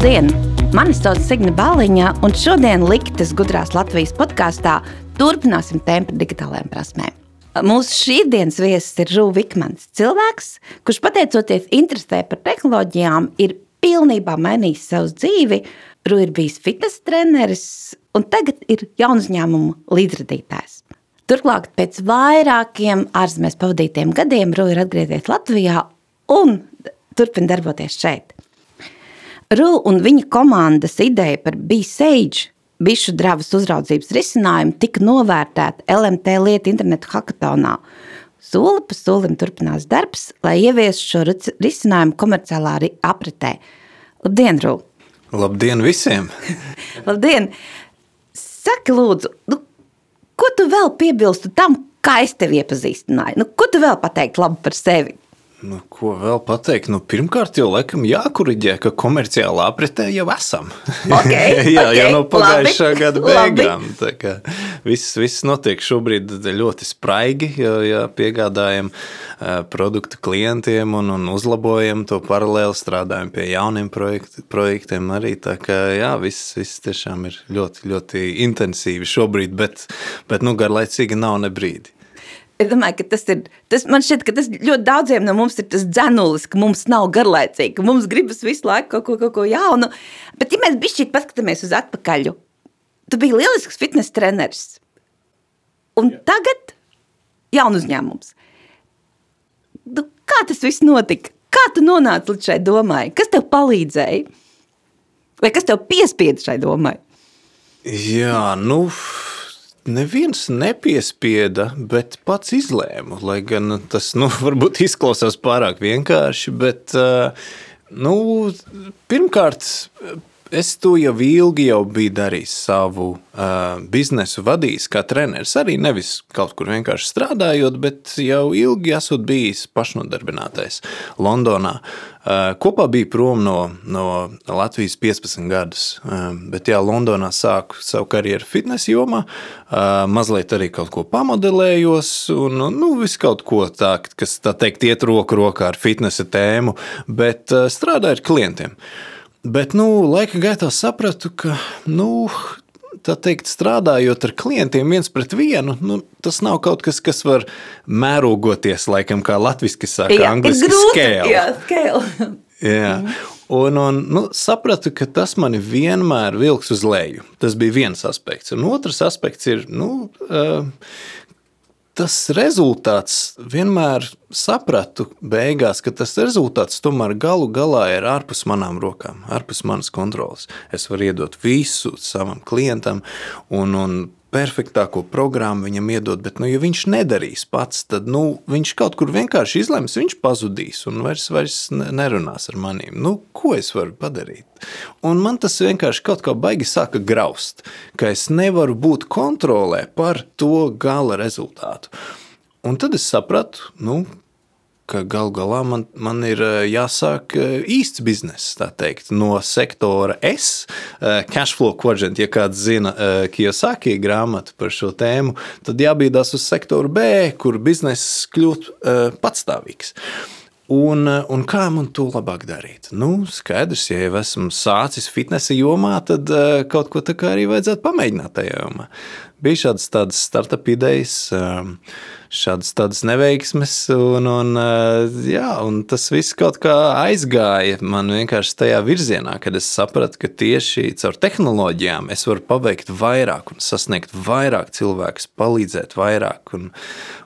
Labdien! Mani sauc Signe Bāliņa, un šodien Liktas gudrās Latvijas podkāstā turpināsim tēmu par digitālajām prasmēm. Mūsu šīsdienas viesis ir Rūvis Vikmans, cilvēks, kurš pateicoties interesē par tehnoloģijām, ir pilnībā mainījis savu dzīvi. Rūvis ir bijis fitnes treneris un tagad ir jaunu uzņēmumu līdzradītājs. Turklāt pēc vairākiem ārzemēs pavadītiem gadiem Rūvis ir atgriezies Latvijā un turpina darboties šeit. Rū un viņa komandas ideja par B-Sage bišu dravas uzraudzības risinājumu tika novērtēta LMT lietu internetu hackathonā. Soli pa solim turpinās darbs, lai ieviestu šo risinājumu komerciālā apritē. Labdien, Rū! Labdien visiem! Labdien! Saki, lūdzu, nu, ko tu vēl piebilstu tam, kā es tevi iepazīstināju? Nu, ko tu vēl pateiktu labi par sevi? Nu, ko vēl pateikt? Nu, pirmkārt, jau laikam jākuriģē, ka komerciālā apritē jau esam. Okay, Jā, okay, jau no pagājušā labi, gada beigām. Viss, viss notiek šobrīd ļoti spraigi, jo jā, piegādājam uh, produktu klientiem un, un uzlabojam to paralēli, strādājam pie jauniem projekt, projektiem arī. Tā kā jā, viss, viss tiešām ir ļoti, ļoti intensīvi šobrīd, bet, bet nu, garlaicīgi nav ne brīdi. Es domāju, ka tas ir. Tas, man šķiet, ka tas ļoti daudziem no mums ir tas dzenulis, ka mums nav garlaicīgi, ka mums gribas visu laiku kaut ko, kaut ko jaunu. Bet, ja mēs bijām paskatāmies uz atpakaļ, tu biji lielisks fitnes treneris. Un Jā. tagad jaunu uzņēmums. Nu, kā tas viss notika? Kā tu nonāci līdz šai domai? Kas tev palīdzēja? Vai kas tev piespieda šai domai? Jā, nu neviens nepiespieda, bet pats izlēmu. Lai gan tas nu, varbūt izklausās pārāk vienkārši, bet nu, pirmkārt. Es to jau ilgi jau biju darījis, savu uh, biznesu vadījis kā treneris. Arī nevis kaut kur vienkārši strādājot, bet jau ilgi esmu bijis pašnodarbinātais Londonā. Uh, kopā bija prom no, no Latvijas 15 gadus, uh, bet jā, Londonā sāku savu karjeru fitnesa jomā, uh, mazliet arī kaut ko pamodelējos un nu, visu kaut ko tā, kas tā teikt iet roku rokā ar fitnesa tēmu, bet uh, strādāju ar klientiem. Bet nu, laika gaitā sapratu, ka nu, tā teikt, strādājot ar klientiem viens pret vienu, nu, tas nav kaut kas, kas var mērogoties, laikam, kā latviešu saka, jā, angliski scale. Jā, scale. jā. Un, un nu, sapratu, ka tas mani vienmēr vilks uz leju. Tas bija viens aspekts. Un otrs aspekts ir, nu, tas rezultāts vienmēr sapratu beigās, ka tas rezultāts tomēr galu galā ir ārpus manām rokām, ārpus manas kontrolas. Es varu iedot visu savam klientam, un, un perfektāko programmu viņam iedot, bet, nu, ja viņš nedarīs pats, tad nu, viņš kaut kur vienkārši izlems, viņš pazudīs un vairs, vairs nerunās ar maniem. Nu, ko es varu padarīt? Un man tas vienkārši kaut kā baigi sāka graust, ka es nevaru būt kontrolē par to gala rezultātu. Un tad es sapratu, nu, ka gal galā man, man ir eh, jāsāk eh, īsts bizness, tā teikt, no sektora S, eh, cashflow quadrant, ja kāds zina Kiyosaki grāmatu par šo tēmu, tad jābīdās uz sektoru B, kur bizness kļūt patstāvīgs. Un, un kā man to labāk darīt? Nu, skaidrs, ja jau esmu sācis fitnesa jomā, tad kaut ko tā kā arī vajadzētu pamēģināt tajā jomā. Bija šādas tādas startup idejas, uh, šādas tādas neveiksmes. Un, un, eh, jā, un tas viss kaut kā aizgāja man vienkārši tajā virzienā, kad es sapratu, ka tieši caur tehnoloģijām es varu paveikt vairāk un sasniegt vairāk cilvēkus, palīdzēt vairāk. Un,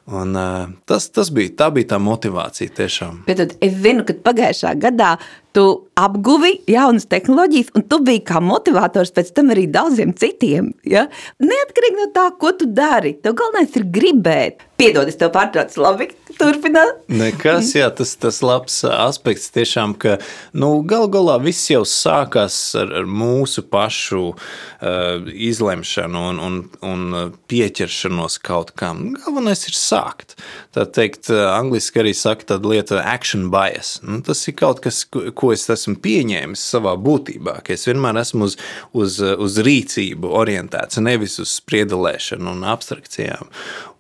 un, eh, tas, tas bija, tā bija tā motivācija tiešām. Bet tad es zinu, ka pagājušā gadā tu apguvi jaunas tehnoloģijas, un tu biji kā motivators pēc tam arī daudziem citiem. Ja? Neatkarīgi no tā, ko tu dari, tev galvenais ir gribēt. Piedod, es tev pārtraucu, labi, turpināt. Nekas, jā, tas, tas labs aspekts tiešām, ka nu, gal galā viss jau sākās ar, ar mūsu pašu uh, izlemšanu un, un, un pieķeršanos kaut kam. Galvenais ir sākt. Tā teikt, angliski arī saka tāda lieta action bias. Nu, tas ir kaut kas, ko es esmu pieņēmis savā būtībā, ka es vienmēr esmu uz, uz, uz rīcību orientēts, nevis uz spriedelēšanu un abstrakcijām.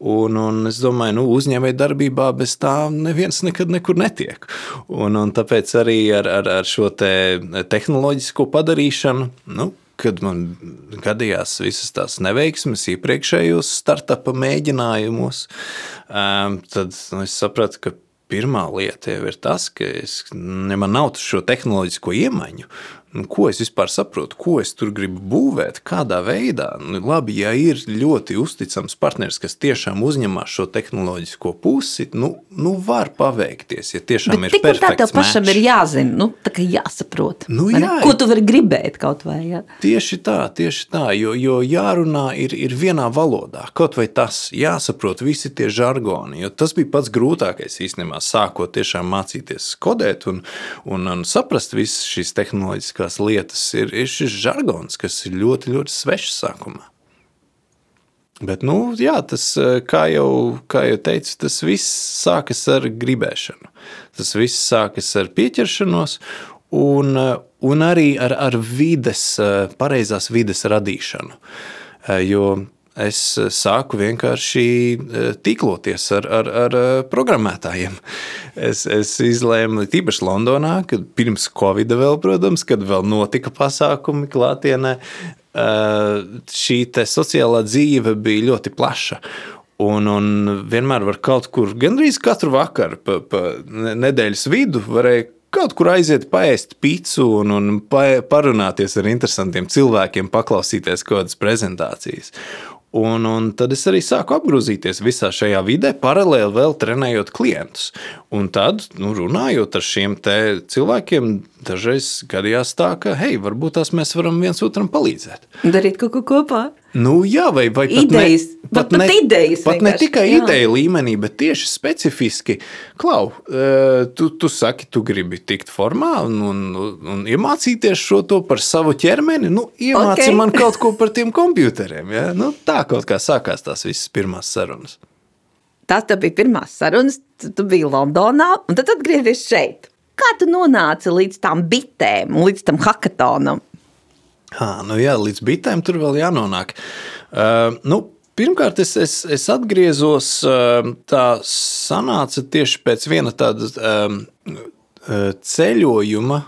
Un, un es domāju, nu, uzņēmēji darbībā bez tā neviens nekad nekur netiek. Un, un tāpēc arī ar, ar, ar šo te tehnoloģisko padarīšanu, nu, kad man gadījās visas tās neveiksmes iepriekšējos startupa mēģinājumos, um, tad nu, es sapratu, ka pirmā lieta jau ir tas, ka es, ja man nav šo tehnoloģisko iemaņu, nu, ko es vispār saprotu, ko es tur gribu būvēt, kādā veidā. Nu, labi, ja ir ļoti uzticams partneris, kas tiešām uzņemās šo tehnoloģisko pusi, nu, nu var paveikties. Ja tiešām Bet ir perfekts. Tā tev pašam match. ir jāzina, nu, tā kā jāsaprot. Nu, jā, ko tu vari gribēt kaut vai. Jā. Tieši tā, tieši tā, jo, jo jārunā ir, ir vienā valodā. Kaut vai tas jāsaprot visi tie žargoni, jo tas bija pats grūtākais īstenībā sākot tiešām mācīties kodēt un, un, un saprast visas šīs tehnoloģiskās tehniskās lietas ir, ir šis žargons, kas ir ļoti, ļoti svešs sākumā. Bet, nu, jā, tas, kā jau, kā jau teicu, tas viss sākas ar gribēšanu. Tas viss sākas ar pieķeršanos un, un arī ar, ar vides, pareizās vides radīšanu. Jo es sāku vienkārši tīkloties ar, ar, ar programmētājiem. Es, es izlēmu, tīpaši Londonā, kad pirms Covid vēl, protams, kad vēl notika pasākumi klātienē, šī sociālā dzīve bija ļoti plaša. Un, un vienmēr var kaut kur, gandrīz katru vakaru, pa, pa nedēļas vidu, varēja kaut kur aiziet, paēst pīci un, un parunāties ar interesantiem cilvēkiem, paklausīties kādas prezentācijas. Un, un tad es arī sāku apgrozīties visā šajā vidē, paralēli vēl trenējot klientus. Un tad, nu, runājot ar šiem cilvēkiem, dažreiz gadījās tā, ka, hei, varbūt tās mēs varam viens otram palīdzēt. Darīt kaut ko kopā. Nu, jā, vai, vai pat idejas, ne, pat, pat, ne, idejas pat ne tikai jā. ideja līmenī, bet tieši specifiski. Klau, e, tu, tu saki, tu gribi tikt formā un, un, un iemācīties šo to par savu ķermeni. Nu, iemāci okay. man kaut ko par tiem computeriem. Ja? Nu, tā kaut kā sākās tās visas pirmās sarunas. Tas bija pirmās sarunas, tu biji Londonā, un tad atgriezies šeit. Kā tu nonāci līdz tām bitēm un līdz tam hackathonam? Ha, nu jā, līdz bitēm tur vēl jānonāk. Uh, nu, Pirmkārt, es, es, es atgriezos, tā sanāca tieši pēc viena tāda um, ceļojuma,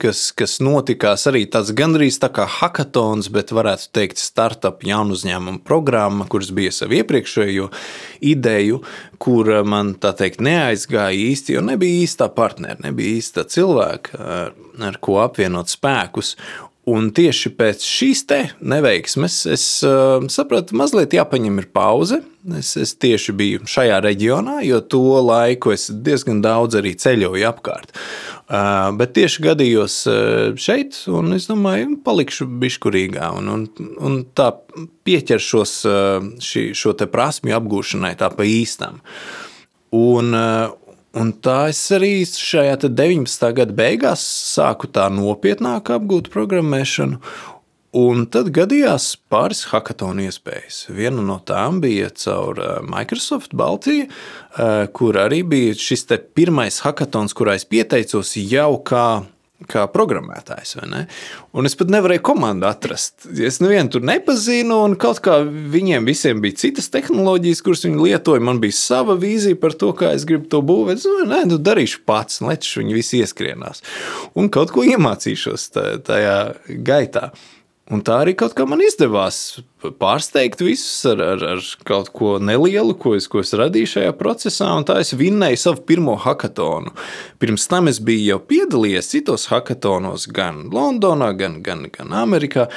kas, kas notikās arī tāds gandrīz tā kā hackathons, bet varētu teikt, startup jaunu uzņēmumu programma, kuras bija savu iepriekšējo ideju, kur man tā teikt neaizgāja īsti, jo nebija īstā partnera, nebija īstā cilvēka, ar ko apvienot spēkus. Un tieši pēc šīs neveiksmes es uh, sapratu, mazliet jāpaņem ir pauze. Es, es tieši biju šajā reģionā, jo to laiku es diezgan daudz arī ceļoju apkārt. Uh, bet tieši gadījos uh, šeit, un es domāju, palikšu biškurīgā un, un, un tā pieķeršos šī, šo te prasmju apgūšanai tā pa īstam. Un, Un tā es arī šajā 19. gada beigās sāku tā nopietnāk apgūt programmēšanu. Un tad gadījās pāris hackathonu iespējas. Viena no tām bija caur eh, Microsoft Baltiju, eh, kur arī bija šis pirmais hackathons, kurā es pieteicos jau kā kā programmētājs. Un es pat nevarēju komandu atrast. Es nevienu tur nepazinu, un kaut kā viņiem visiem bija citas tehnoloģijas, kuras viņi lietoja. Man bija sava vīzija par to, kā es gribu to būvēt. Es domāju, nē, nu darīšu pats, lai viņi visi ieskrienās. Un kaut ko iemācīšos tajā gaitā. Un tā arī kaut kā man izdevās pārsteigt visus ar, ar, ar kaut ko nelielu, ko es, ko es radīju šajā procesā. Tā es vinnēju savu pirmo hackathonu. Pirms tam es biju jau piedalījies citos hackathonos, gan Londonā, gan, gan, gan Amerikā,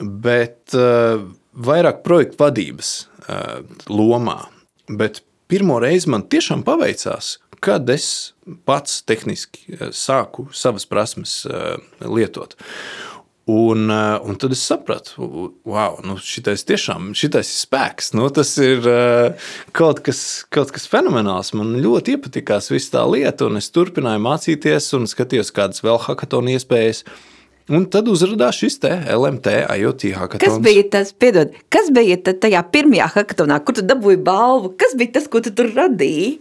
bet uh, vairāk projektu vadības uh, lomā. Bet pirmo reizi man tiešām paveicās, kad es pats tehniski uh, sāku savas prasmes uh, lietot. Un, eh, un tad es sapratu, wow, nu šitais tiešām šitais ir spēks. Nu, tas ir uh, kaut, kas, kaut kas fenomenāls. Man ļoti iepatikās viss tā lieta, un es turpināju mācīties un skatījos, kādas vēl hackathonu iespējas. Un tad uzrādījās šis LMT, IoT hackathons. Kas bija tas, piedod, kas bija tajā pirmajā hackathonā, kur tu dabūji balvu? Kas bija tas, ko tu tur radīji?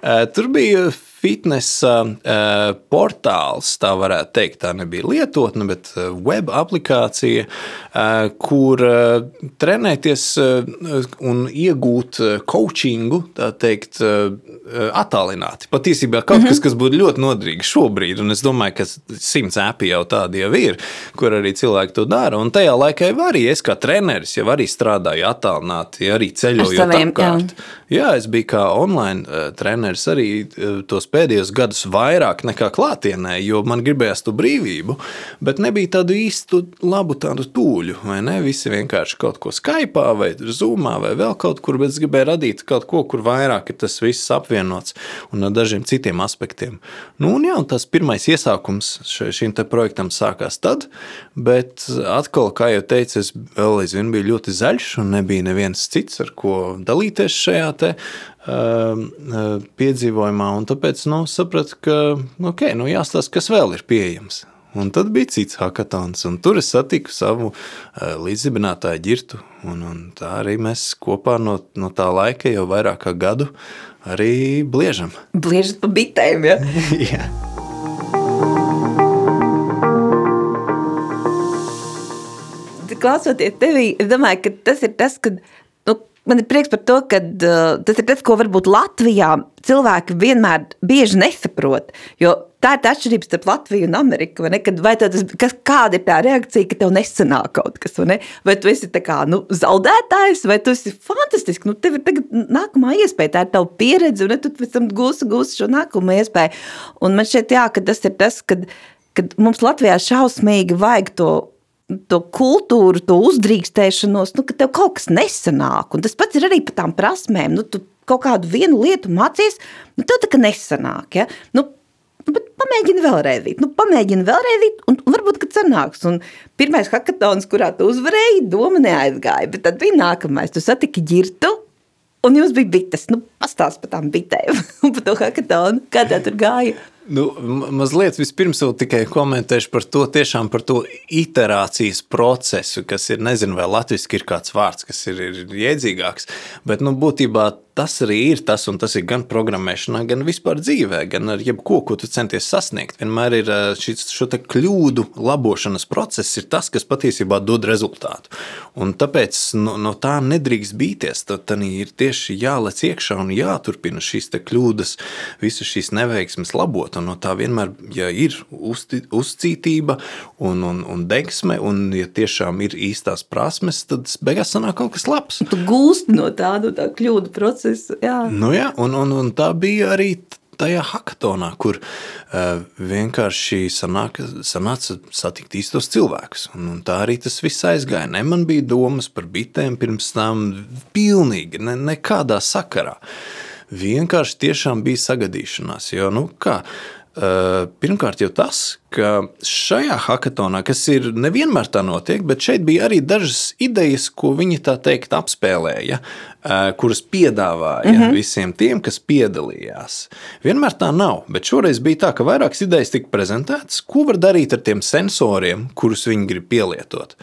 Uh, tur bija fitnesa uh, portāls, tā varētu teikt. Tā nebija lietotne, bet web aplikācija, kur trenēties un iegūt coachingu, tā teikt, attālināti. Patiesībā kaut mm -hmm. kas, kas būtu ļoti noderīgi šobrīd, un es domāju, ka simts äpi jau tādi jau ir, kur arī cilvēki to dara. Un tajā laikā jau arī es kā treneris jau arī strādāju attālināti, arī ceļojot apkārt. Jā. jā, es biju kā online uh, treneris arī uh, tos pēdējos gadus vairāk nekā klātienē, jo man gribējās to brīvību, bet nebija tādu īstu labu tādu tūļu? Visi vienkārši kaut ko Skype vai Zoomā vai vēl kaut kur, bet es gribēju radīt kaut ko, kur vairāk ir tas viss apvienots un ar dažiem citiem aspektiem. Nu, un jā, un tas pirmais iesākums šim projektam sākās tad, bet atkal, kā jau teicu, es vēl aizvien biju ļoti zaļš un nebija neviens cits, ar ko dalīties šajā te, uh, piedzīvojumā. Tāpēc nu, sapratu, ka okay, nu, jāstāsta, kas vēl ir pieejams. Un tad bija cits hackathons, un tur es satiku savu uh, līdzdibinātāju ģirtu. Un, un tā arī mēs kopā no, no tā laika jau vairāk kā gadu arī bliežam. Bliežat pa bitēm, ja? Jā. Klausoties tevī, es domāju, ka tas ir tas, kad Man ir prieks par to, ka uh, tas ir tas, ko varbūt Latvijā cilvēki vienmēr bieži nesaprot. Jo tā ir tā atšķirība starp Latviju un Ameriku. Vai, kad, vai tas, kas, kāda ir tā reakcija, ka tev nesanāk kaut kas? Vai, ne? vai tu esi kā, nu, zaudētājs, vai tu esi fantastisks? Nu, tev ir tagad nākamā iespēja, tā ir tava pieredze, un tu pēc tam gūsi, gūsi šo nākamo iespēju. Un man šķiet, jā, ka tas ir tas, kad, kad mums Latvijā šausmīgi vajag to to kultūru, to uzdrīkstēšanos, nu, ka tev kaut kas nesanāk. Un tas pats ir arī par tām prasmēm. Nu, tu kaut kādu vienu lietu mācies, nu, tev tā kā nesanāk. Ja? Nu, bet pamēģini vēlreiz, nu, pamēģini vēlreiz, un, un varbūt, ka sanāks. Un pirmais hackathons, kurā tu uzvarēji, doma neaizgāja, bet tad bija nākamais. Tu satiki ģirtu, un jums bija bites. Nu, pastāst par tām bitēm un par to hackathonu, kā tā tur gāja. Nu, mazliet vispirms vēl tikai komentēšu par to, tiešām par to iterācijas procesu, kas ir, nezinu, vai latviski ir kāds vārds, kas ir, ir iedzīgāks, bet, nu, būtībā tas arī ir tas, un tas ir gan programmēšanā, gan vispār dzīvē, gan ar jebko, ko tu centies sasniegt. Vienmēr ir šis kļūdu labošanas process, tas, kas patiesībā dod rezultātu. Un tāpēc no, no tā nedrīkst bīties. Tad ir tieši jālec iekšā un jāturpina šīs kļūdas, visas šīs neveiksmes labot. Un no tā vienmēr, ja ir uzti, uzcītība un, un, un degsme, un ja tiešām ir īstās prasmes, tad beigās sanāk kaut kas labs. Tu gūsti no tā, no tā kļūdu procesa visu. Jā, nu jā un, un, un tā bija arī tajā hackathonā, kur uh, vienkārši sanāka, sanāca satikt īstos cilvēkus. Un, un tā arī tas viss aizgāja. Ne man bija domas par bitēm pirms tam pilnīgi ne, nekādā sakarā. Vienkārši tiešām bija sagadīšanās, jo, nu kā, uh, pirmkārt, jau tas, ka šajā hackathonā, kas ir nevienmēr tā notiek, bet šeit bija arī dažas idejas, ko viņi tā teikt apspēlēja, eh, kuras piedāvāja mm -hmm. visiem tiem, kas piedalījās. Vienmēr tā nav, bet šoreiz bija tā, ka vairākas idejas tika prezentētas, ko var darīt ar tiem sensoriem, kurus viņi grib pielietot.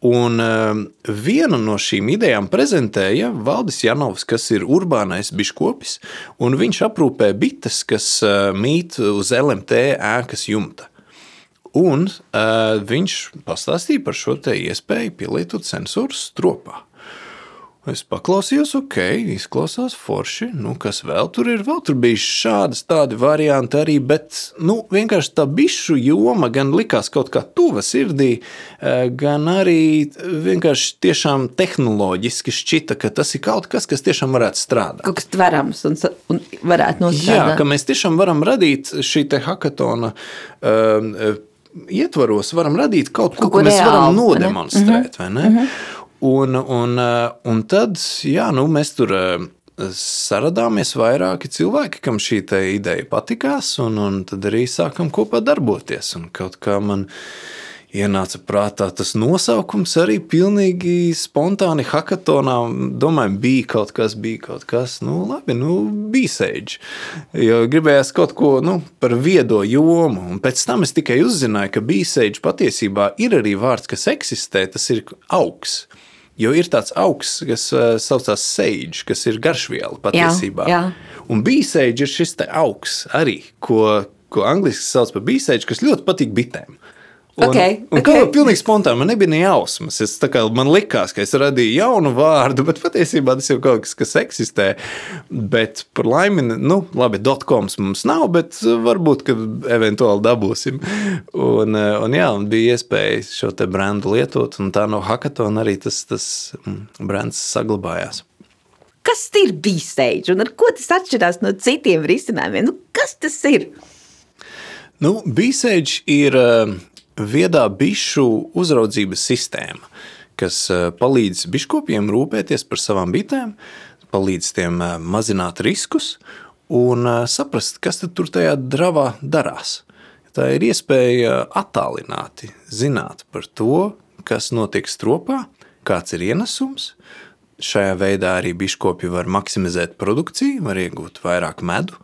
Un uh, vienu no šīm idejām prezentēja Valdis Janovs, kas ir urbānais biškopis, un viņš aprūpē bites, kas uh, mīt uz LMT ēkas jumta. Un uh, viņš pastāstīja par šo iespēju pielietot sensorus stropā. Es paklausījos, ok, izklausās forši. Nu, kas vēl tur ir? Vēl tur bija šādas tādi varianti arī, bet nu, vienkārši tā bišu joma gan likās kaut kā tuva sirdī, eh, gan arī vienkārši tiešām tehnoloģiski šķita, ka tas ir kaut kas, kas tiešām varētu strādāt. Kaut kas tverams un, un varētu nostrādāt. Jā, ka mēs tiešām varam radīt šī te hackathona uh, ietvaros, varam radīt kaut ko, kaut ko, ko mēs reāli, varam nodemonstrēt, vai ne? Mm -hmm. Un, un, eh, un tad jā, nu, mēs tur eh, saradāmies vairāki cilvēki, kam šī ideja patikās, un, un tad arī sākam kopā darboties. Un kaut kā man ienāca prātā tas nosaukums arī pilnīgi spontāni hackathonā. Domāju, bija kaut kas, bija kaut kas, nu labi, nu bīseidži. Jo gribējās kaut ko nu, par viedo jomu, un pēc tam es tikai uzzināju, ka bīseidži patiesībā ir arī vārds, kas eksistē, tas ir augs. Jo ir tāds augsts, kas uh, saucās sage, kas ir garšviela patiesībā. Jā, jā. Un bīsēģis ir šis augsts arī, ko, ko angļuiski sauc par bīsēģi, kas ļoti patīk bitēm. Un, Okay, un okay. kā pilnīgi spontāni, man nebija ne jausmas. Es, kā, man likās, ka es radīju jaunu vārdu, bet patiesībā tas jau kaut kas, kas eksistē. Bet par laimi, nu, labi, dotcoms mums nav, bet varbūt, ka eventuāli dabūsim. Un, eh, un jā, un bija iespēja šo te brendu lietot, un tā no hackathona arī tas, tas mm, brands saglabājās. Kas ir bīsēģis un ar ko tas atšķirās no citiem risinājumiem? Nu, kas tas ir? Nu, Bīsēģis ir uh, viedā bišu uzraudzības sistēma, kas uh, palīdz biškopiem rūpēties par savām bitēm, palīdz tiem uh, mazināt riskus un uh, saprast, kas tur tajā dravā darās. Tā ir iespēja attālināti zināt par to, kas notiek stropā, kāds ir ienesums. Šajā veidā arī biškopi var maksimizēt produkciju, var iegūt vairāk medu,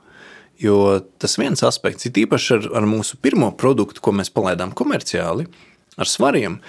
Jo tas viens aspekts, ir īpaši ar, ar mūsu pirmo produktu, ko mēs palaidām komerciāli, ar svariem,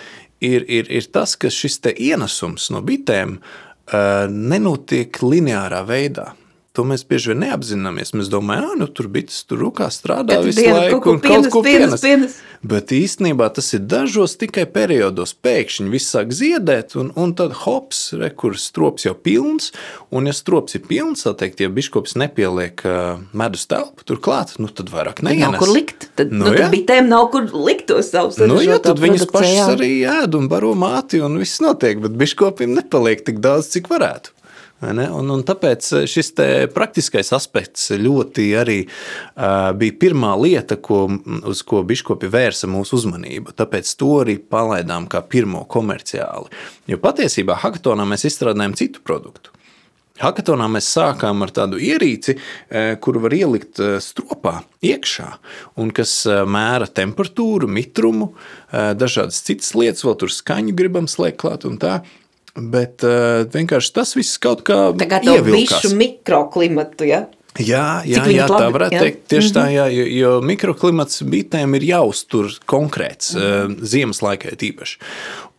ir, ir, ir tas, ka šis ienesums no bitēm uh, nenotiek lineārā veidā. To mēs bieži vien neapzināmies. Mēs domājam, ka nu, tur bites tur rūkā strādā Katru visu dienu laiku kaut ko un kaut ko pienes, pienes. pienes. Bet īstenībā tas ir dažos tikai periodos. Pēkšņi viss sāk ziedēt, un, un tad hops, re, kur strops jau pilns. Un, ja strops ir pilns, tad, teikt, ja biškops nepieliek uh, medus telpu tur klāt, nu, tad vairāk Nav neienes. kur likt. Tad, Nu, nu, tad bitēm nav kur likt to savu Nu, jā, tad viņas pašas arī ēd un baro māti, un viss notiek. Bet biškopim nepaliek tik daudz, cik varētu. Un, un tāpēc šis te praktiskais aspekts ļoti arī uh, bija pirmā lieta, ko, uz ko biškopi vērsa mūsu uzmanību. Tāpēc to arī palaidām kā pirmo komerciāli. Jo patiesībā hackathonā mēs izstrādājam citu produktu. Hackathonā mēs sākām ar tādu ierīci, eh, kuru var ielikt eh, stropā iekšā, un kas eh, mēra temperatūru, mitrumu, eh, dažādas citas lietas, vēl tur skaņu gribam slēgt klāt un tā. Bet uh, vienkārši tas viss kaut kā to ievilkās. visu mikroklimatu, ja? Jā, jā, jā tā labi, varētu jā? teikt. Tieši tā, jā, jo, jo mikroklimats bitēm ir jāuztur konkrēts, mm. ziemas laikā tīpaši.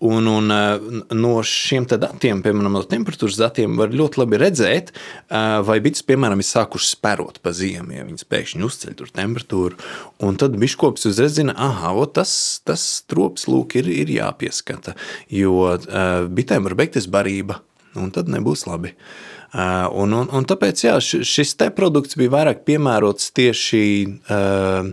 Un, un eh, no šiem datiem, piemēram, no temperatūras datiem, var ļoti labi redzēt, eh, vai bites, piemēram, ir sākušas spērot pa ziemu, ja viņas pēkšņi uzceļ tur temperatūru. Un tad biškops uzreiz zina, ah, tas, tas trops lūk ir, ir jāpieskata, jo bitēm var beigties barība, un tad nebūs labi. Uh, un, un, un tāpēc jā, šis te produkts bija vairāk piemērots tieši uh,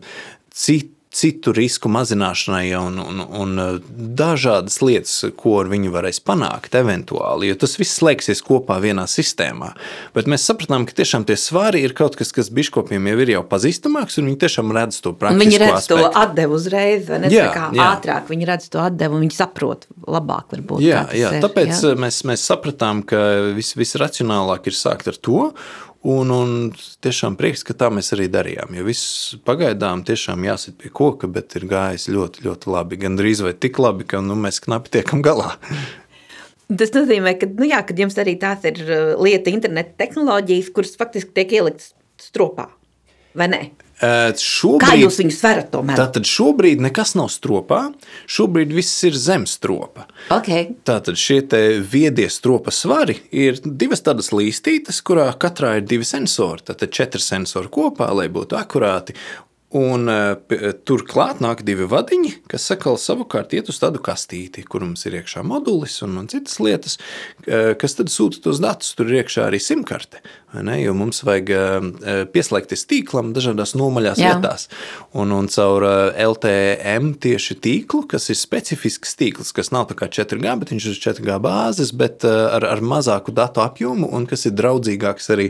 citu citu risku mazināšanai un, un, un uh, dažādas lietas, ko ar viņu varēs panākt eventuāli, jo tas viss slēgsies kopā vienā sistēmā. Bet mēs sapratām, ka tiešām tie svari ir kaut kas, kas biškopiem jau ir jau pazīstamāks, un viņi tiešām redz to Un praktisko viņi redz to aspektu. atdevu uzreiz, vai ne? Jā, kā jā. ātrāk viņi redz to atdevu, un viņi saprot labāk varbūt. Jā, jā, ir, tāpēc jā. jā. Mēs, mēs sapratām, ka vis, visracionālāk ir sākt ar to. Un, un tiešām prieks, ka tā mēs arī darījām. Jo viss pagaidām tiešām jāsit pie koka, bet ir gājis ļoti, ļoti labi. Gan drīz vai tik labi, ka nu, mēs knapi tiekam galā. Tas nozīmē, ka, nu jā, ka jums arī tās ir uh, lieta, interneta tehnoloģijas, kuras faktiski tiek ieliktas stropā. Vai ne? Ē, Kā Šobrīd, jūs viņus varat tomēr? tātad šobrīd nekas nav stropā, šobrīd viss ir zem stropa. Okay. Tātad šie te viedie stropa svari ir divas tādas līstītes, kurā katrā ir divi sensori. Tātad četri sensori kopā, lai būtu akurāti. Un uh, tur klāt nāk divi vadiņi, kas sakal, savukārt iet uz tādu kastīti, kur mums ir iekšā modulis un, un citas lietas, kas tad sūta tos datus. Tur ir iekšā arī simkarte, ne? jo mums vajag uh, pieslēgties tīklam dažādās nomaļās Jā. vietās. Un, un caur uh, LTM tieši tīklu, kas ir specifisks tīkls, kas nav kā 4G, bet viņš ir uz 4G bāzes, bet ar, ar mazāku datu apjomu un kas ir draudzīgāks arī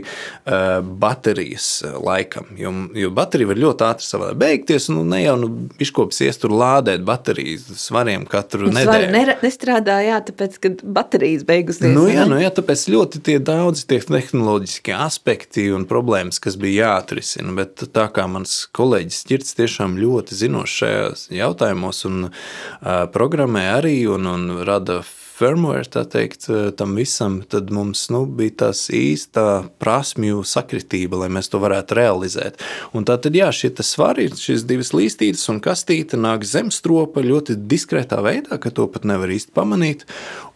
baterijas laikam. Jo, jo baterija var ļoti ātri savā beigties, un nu, ne jau nu, biškops ies tur lādēt baterijas svariem katru Svari nedēļu. nere- nestrādā, jā, tāpēc, ka baterijas beigusies. Nu, jā, nu, jā, tāpēc ļoti tie daudzi tie tehnoloģiskie aspekti un problēmas, kas bija jāatrisina. Bet tā kā mans kolēģis Čirts tiešām ļoti zinošs šajos jautājumos un uh, programmē arī un, un rada firmware, tā teikt, tam visam, tad mums nu, bija tās īsta prasmju sakritība, lai mēs to varētu realizēt. Un tā tad, jā, šie svari, šīs divas līstītes un kastīte nāk zem stropa ļoti diskrētā veidā, ka to pat nevar īsti pamanīt,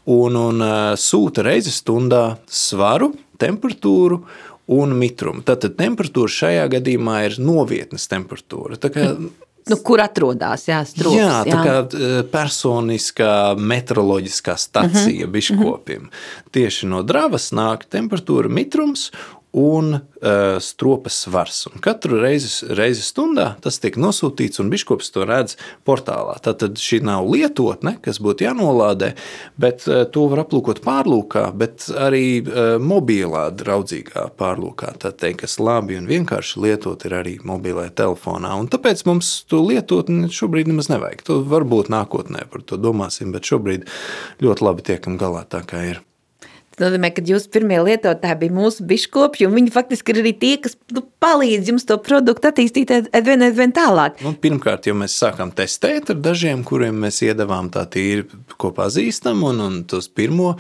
un, un sūta reizi stundā svaru, temperatūru un mitrumu. Tātad temperatūra šajā gadījumā ir novietnes temperatūra. Nu, kur atrodas strops, jā, tā jā. kā personiskā meteoroloģiskā stacija uh -huh, biškopim. Uh -huh. Tieši no dravas nāk temperatūra, mitrums un uh, stropas svars. Un katru reizi, reizi stundā tas tiek nosūtīts, un biškops to redz portālā. Tad šī nav lietotne, kas būtu jānolādē, bet uh, to var aplūkot pārlūkā, bet arī uh, mobilā, draudzīgā pārlūkā. Tā teikt, kas labi un vienkārši lietot ir arī mobilajā telefonā. Un tāpēc mums to lietotni šobrīd nemaz nevajag. To varbūt nākotnē par to domāsim, bet šobrīd ļoti labi tiekam galā tā kā ir. Tas nozīmē, ka jūsu pirmie lietotāji bija mūsu biškopi, un viņi faktiski ir arī tie, kas nu, palīdz jums to produktu attīstīt aizvien, aizvien tālāk. Nu, pirmkārt, jau mēs sākām testēt ar dažiem, kuriem mēs iedavām tā tīri, ko pazīstam, un, un tos pirmo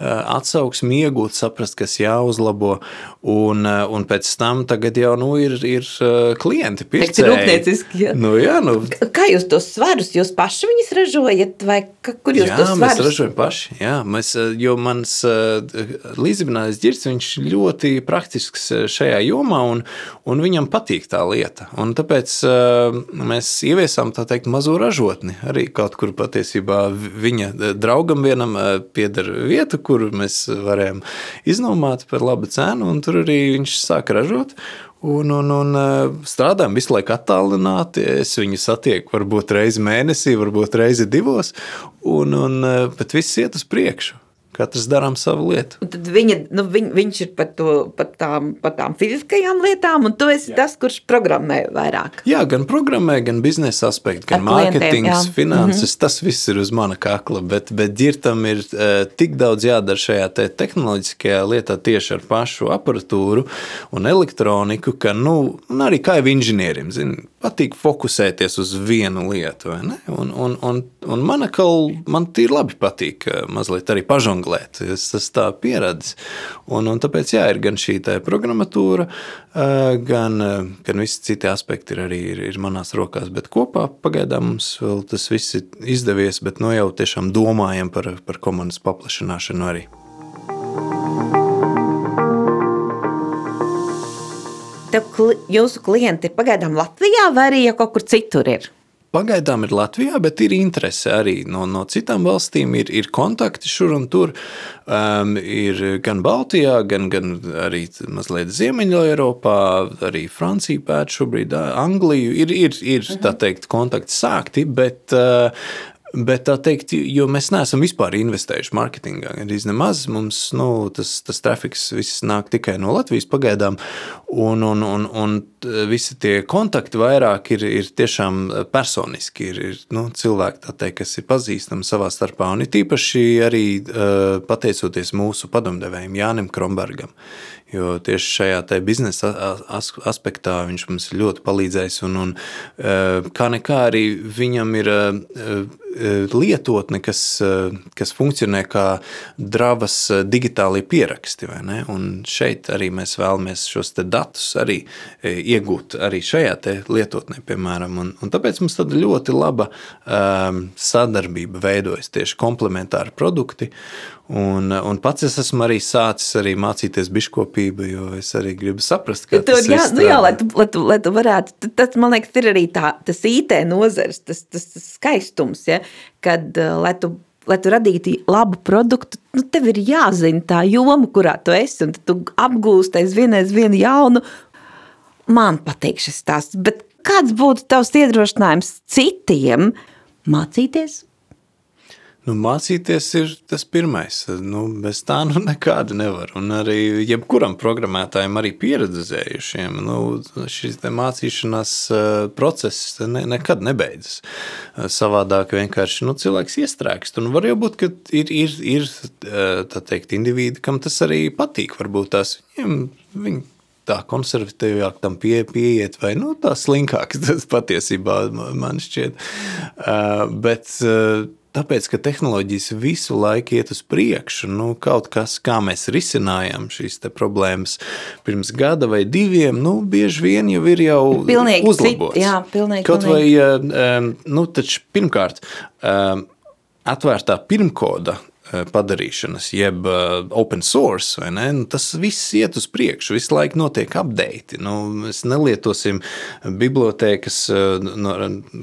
atsauksmi iegūt, saprast, kas jāuzlabo, un, un pēc tam tagad jau nu, ir, ir klienti pircēji. Jā. Nu, jā, nu. Kā jūs tos svarus, jūs paši viņus ražojat, vai kur jūs jā, tos svarus? Jā, mēs ražojam paši, jā, mēs, jo mans līdzinātais ģirts, viņš ļoti praktisks eh, šajā jomā, un, un viņam patīk tā lieta. Un tāpēc uh, mēs ieviesām tā teikt mazo ražotni. Arī kaut kur patiesībā viņa draugam vienam eh, pieder vieta, kur mēs varējām iznomāt par labu cenu, un tur arī viņš sāka ražot. Un, un, un strādājam visu laiku attālināti. Es viņu satieku varbūt reizi mēnesī, varbūt reizi divos, un, un, bet viss iet uz priekšu. Katrs darām savu lietu. Un tad viņa, nu, viņ, viņš ir par, to, par, tām, par tām fiziskajām lietām, un tu esi jā. tas, kurš programmē vairāk. Jā, gan programmē, gan biznesa aspekti, gan mārketings, finanses. Mm -hmm. Tas viss ir uz mana kakla, bet, bet ģirtam ir uh, tik daudz jādara šajā te tehnoloģiskajā lietā tieši ar pašu aparatūru un elektroniku, ka, nu, arī kā jau inženierim, zin, patīk fokusēties uz vienu lietu, vai ne? Un, un, un, un man, akal, man tīri labi patīk eh, mazliet arī pažonglēt žonglēt. Es esmu tā pieredzējis. Un, un tāpēc jā, ir gan šī programmatūra, gan, gan visi citi aspekti ir arī ir, ir manās rokās. Bet kopā pagaidām mums vēl tas viss ir izdevies, bet no nu jau tiešām domājam par, par komandas paplašināšanu arī. Tev, jūsu klienti ir pagaidām Latvijā vai arī jau kaut kur citur? Ir? Pagaidām ir Latvijā, bet ir interese arī no, no citām valstīm. Ir, ir kontakti šur un tur. Um, ir gan Baltijā, gan, gan arī mazliet Ziemeļā-Eiropā, arī Francija pēc šobrīd, Angliju. Ir, ir, ir tā mhm. teikt, kontakti sākti, bet uh, Bet tā teikt, jo mēs neesam vispār investējuši mārketingā, gandrīz nemaz. Mums nu, tas, tas trafiks viss nāk tikai no Latvijas pagaidām, un, un, un, un visi tie kontakti vairāk ir, ir tiešām personiski. Ir, ir nu, cilvēki, teikt, kas ir pazīstami savā starpā, un ir tīpaši arī pateicoties mūsu padomdevējiem Jānim Krombergam. Jo tieši šajā biznesa aspektā viņš mums ir ļoti palīdzējis. Un, un, kā nekā arī viņam ir lietotne, kas, kas funkcionē kā dravas digitālie pieraksti. Šeit arī mēs vēlamies šos datus arī iegūt arī šajā lietotnē, piemēram. Un, un tāpēc mums tāda ļoti laba um, sadarbība veidojas tieši komplementāri produkti. Un, un pats es esmu arī sācis arī mācīties biškopību, jo es arī gribu saprast, kā tas ir. Nu jā, lai tu, lai, tu, lai tu varētu, tas man liekas, ir arī tā, tas IT nozars, tas, tas, tas skaistums, ja, kad, uh, lai tu lai tu radītu labu produktu, nu, tev ir jāzina tā joma, kurā tu esi. Un tu apgūsti aizvien aizvien jaunu. Man patīk šis stāsts, bet kāds būtu tavs iedrošinājums citiem mācīties Nu, mācīties ir tas pirmais. Nu, bez tā nu nekāda nevar. Un arī jebkuram programmētājam, arī pieredzējušiem, nu, šis mācīšanās process ne, nekad nebeidzas. Savādāk vienkārši nu, cilvēks iestrēgst. Un var jau būt, ka ir, ir, ir teikt, indivīdi, kam tas arī patīk. Varbūt tās viņiem, viņi tā konservatīvāk tam pie, pieiet, vai nu, tā slinkāk tas patiesībā man šķiet. Bet tāpēc, ka tehnoloģijas visu laiku iet uz priekšu. Nu, kaut kas, kā mēs risinājām šīs problēmas pirms gada vai diviem, nu, bieži vien jau ir jau pilnīgi uzlabots. Cit, jā, pilnīgi. Kaut pilnīgi. vai, nu, taču pirmkārt, atvērtā pirmkoda Eh, padarīšanas, jeb uh, open source, nu, tas viss iet uz priekšu, visu laiku notiek update. Nu, mēs nelietosim bibliotēkas, uh, no,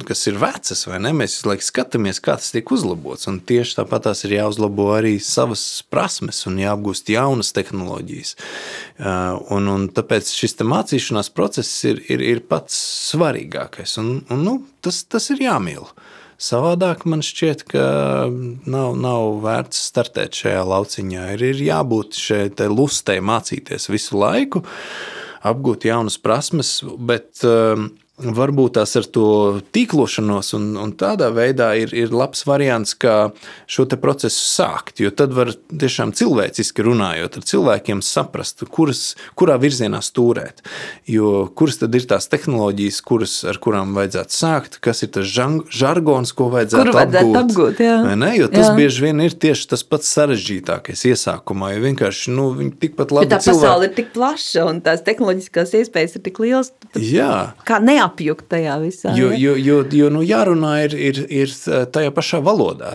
kas ir vecas, vai ne? Mēs visu laiku skatāmies, kā tas tiek uzlabots. Un tieši tāpat tās ir jāuzlabo arī savas prasmes un jāapgūst jaunas tehnoloģijas. Un, un tāpēc šis mācīšanās process ir, ir, ir pats svarīgākais. Un, un, nu, tas, tas ir jāmīl. Savādāk man šķiet, ka nav, nav vērts startēt šajā lauciņā. Ir, ir jābūt šai lustei mācīties visu laiku, apgūt jaunas prasmes, bet um, varbūt tās ar to tīklošanos un, un tādā veidā ir, ir labs variants, kā šo procesu sākt. Jo tad var tiešām cilvēciski runājot ar cilvēkiem, saprast, kuras, kurā virzienā stūrēt. Jo kuras tad ir tās tehnoloģijas, kuras, ar kurām vajadzētu sākt, kas ir tas žargons, ko vajadzētu, Kuru vajadzētu apgūt. apgūt jā. ne? jo tas jā. bieži vien ir tieši tas pats sarežģītākais iesākumā. Jo vienkārši nu, viņi tikpat labi. Jo tā cilvēki... pasaule ir tik plaša un tās tehnoloģiskās iespējas ir tik lielas. Jā. Kā neapgūt neapjukt tajā visā. Jo, jo, jo, jo nu, jārunā ir, ir, ir tajā pašā valodā.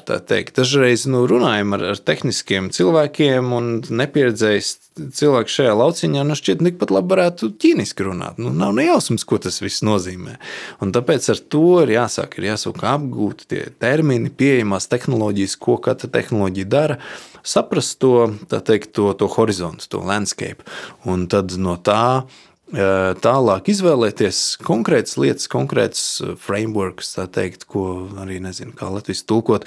Dažreiz nu, runājam ar, ar tehniskiem cilvēkiem un nepieredzējis cilvēks šajā lauciņā, nu šķiet, tikpat labi varētu ķīniski runāt. Nu, nav nejausmas, ko tas viss nozīmē. Un tāpēc ar to ir jāsāk, ir jāsāk apgūt tie termini, pieejamās tehnoloģijas, ko katra tehnoloģija dara, saprast to, teikt, to, to horizontu, to landscape. Un tad no tā tālāk izvēlēties konkrētas lietas, konkrētas frameworks, tā teikt, ko arī nezinu, kā latvijas tulkot,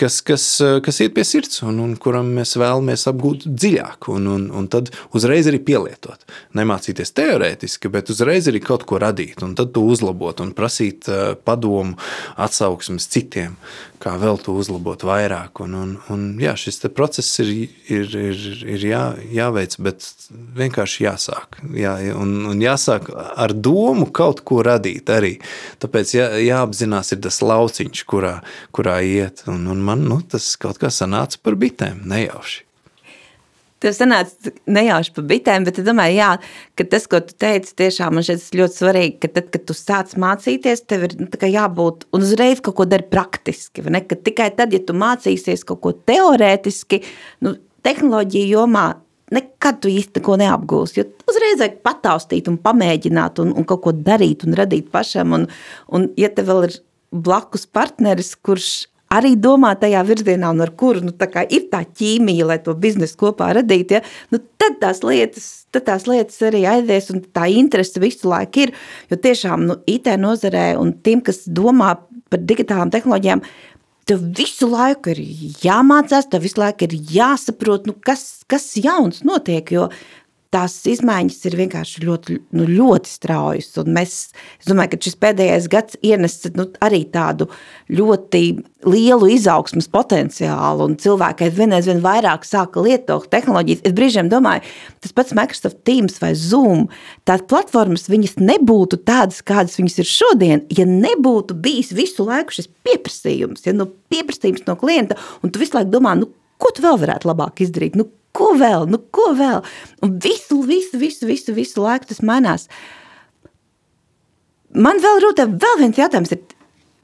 kas, kas, kas iet pie sirds un, un kuram mēs vēlamies apgūt dziļāk un, un, un tad uzreiz arī pielietot. Nemācīties teorētiski, bet uzreiz arī kaut ko radīt un tad to uzlabot un prasīt padomu atsauksmes citiem, kā vēl to uzlabot vairāk. Un, un, un jā, šis process ir, ir, ir, ir jā, jāveic, bet vienkārši jāsāk. Jā, un, un jāsāk ar domu kaut ko radīt arī. Tāpēc jā, jāapzinās ir tas lauciņš, kurā, kurā iet. Un, un man nu, tas kaut kā sanāca par bitēm nejauši. Tev sanāca nejauši par bitēm, bet es domāju, jā, ka tas, ko tu teici, tiešām man šķiet ļoti svarīgi, ka tad, kad tu sāc mācīties, tev ir nu, jābūt un uzreiz kaut ko dari praktiski. Ne? Ka tikai tad, ja tu mācīsies kaut ko teorētiski, nu, tehnoloģija jomā, nekad tu īsti neko neapgūsi. Jo uzreiz vajag pataustīt un pamēģināt un, un kaut ko darīt un radīt pašam. Un, un ja tev vēl ir blakus partneris, kurš arī domā tajā virzienā, un ar kuru nu, tā ir tā ķīmija, lai to biznesu kopā radītu, ja, nu, tad, tās lietas, tad tās lietas arī aizies, un tā interese visu laiku ir. Jo tiešām nu, IT nozarē un tiem, kas domā par digitālām tehnoloģijām, tev visu laiku ir jāmācās, tev visu laiku ir jāsaprot, nu, kas, kas jauns notiek. Jo tās izmaiņas ir vienkārši ļoti, nu, ļoti straujas. Mēs, es domāju, ka šis pēdējais gads ienes nu, arī tādu ļoti lielu izaugsmas potenciālu, un cilvēki aizvien, aizvien vairāk sāka lietot tehnoloģijas. Es brīžiem domāju, tas pats Microsoft Teams vai Zoom, tās platformas viņas nebūtu tādas, kādas viņas ir šodien, ja nebūtu bijis visu laiku šis pieprasījums, ja, nu, pieprasījums no klienta, un tu visu laiku domā, nu, ko tu vēl varētu labāk izdarīt, nu, ko vēl, nu ko vēl? Un visu, visu, visu, visu, visu laiku tas mainās. Man vēl rūtē vēl viens jautājums ir,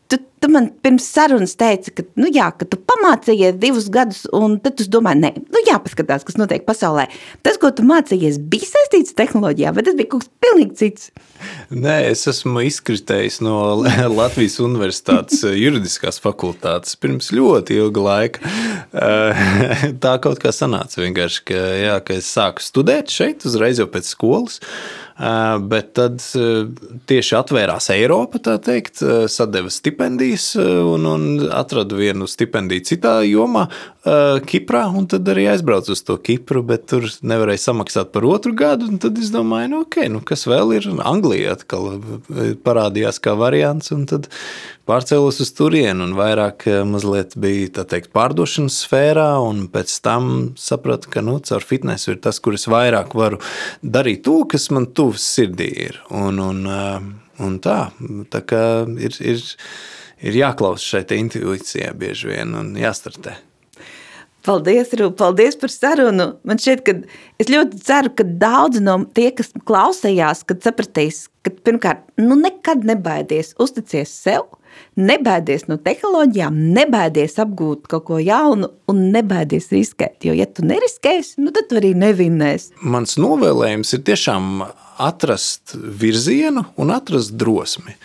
tu, tu man pirms sarunas teici, ka, nu jā, ka tu pamācījies divus gadus, un tad tu domā, nē, nu jāpaskatās, kas notiek pasaulē. Tas, ko tu mācījies, bija saistīts ar tehnoloģijām, vai tas bija kaut kas pilnīgi cits? Nē, es esmu izkritējis no Latvijas Universitātes juridiskās fakultātes pirms ļoti ilga laika. Tā kaut kā sanāca vienkārši, ka, jā, ka es sāku studēt šeit uzreiz jau pēc skolas. Bet tad tieši atvērās Eiropa, tā teikt, sadeva stipendijas un, un atradu vienu stipendiju citā jomā, Kiprā, un tad arī aizbraucu uz to Kipru, bet tur nevarēja samaksāt par otru gadu. Tad es domāju, nu, ok, nu, kas vēl ir Anglijā, atkal parādījās kā variants, un tad pārcēlos uz turieni un vairāk mazliet bija teikt, pārdošanas sfērā, un pēc tam sapratu, ka nu, caur fitnesu ir tas, kur es vairāk varu darīt to, kas man tuvs sirdī ir. Un, un, un tā, tā kā ir. ir ir jāklausās šai intuīcijai bieži vien un jāstartē. Paldies, Rūp, paldies par sarunu. Man šķiet, ka es ļoti ceru, ka daudzi no tie, kas klausījās, kad sapratīs, ka pirmkārt, nu nekad nebaidies, uzticies sev, nebaidies no tehnoloģijām, nebaidies apgūt kaut ko jaunu un nebaidies riskēt. Jo, ja tu neriskēsi, nu tad tu arī nevinēsi. Mans novēlējums ir tiešām atrast virzienu un atrast drosmi.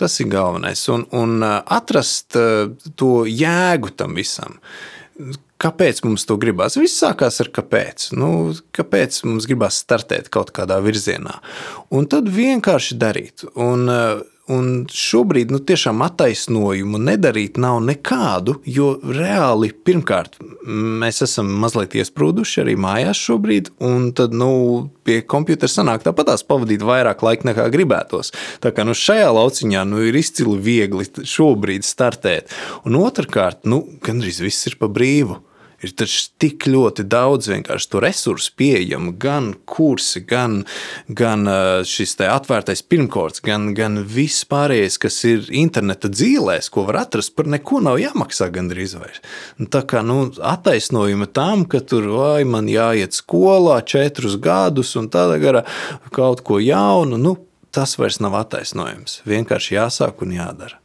Tas ir galvenais. Un, un uh, atrast uh, to jēgu tam visam Kāpēc mums to gribās? Viss sākās ar kāpēc. Nu, kāpēc mums gribās startēt kaut kādā virzienā? Un tad vienkārši darīt. Un, uh, Un šobrīd nu, tiešām attaisnojumu nedarīt nav nekādu, jo reāli pirmkārt mēs esam mazliet iesprūduši arī mājās šobrīd, un tad nu, pie kompjutera sanāk tāpatās pavadīt vairāk laika nekā gribētos. Tā kā nu, šajā lauciņā nu, ir izcili viegli šobrīd startēt. Un otrkārt, nu, gandrīz viss ir pa brīvu. Ir taču tik ļoti daudz vienkārši to resursu pieejamu, gan kursi, gan, gan šis atvērtais pirmkorts, gan, gan viss pārējais, kas ir interneta dzīvēs, ko var atrast, par neko nav jāmaksā gandrīz vairs. Nu, tā kā nu, attaisnojuma tam, ka tur vai man jāiet skolā četrus gadus un tādā garā kaut ko jaunu, nu, tas vairs nav attaisnojums. Vienkārši jāsāk un jādara.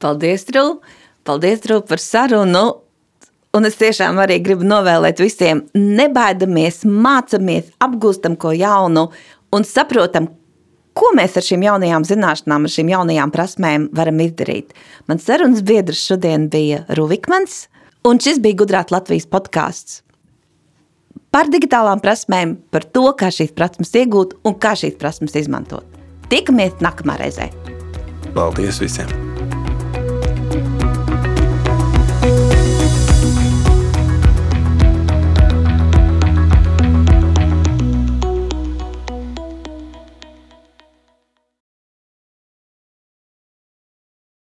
Paldies, Trū! Paldies, Trū, par sarunu! Un es tiešām arī gribu novēlēt visiem, nebaidamies, mācāmies, apgūstam ko jaunu un saprotam, ko mēs ar šīm jaunajām zināšanām, ar šīm jaunajām prasmēm varam izdarīt. Mans sarunas biedrs šodien bija Ruvikmans, un šis bija Gudrāt Latvijas podkāsts par digitālām prasmēm, par to, kā šīs prasmes iegūt un kā šīs prasmes izmantot. Tikamies nākamā reizē! Paldies visiem!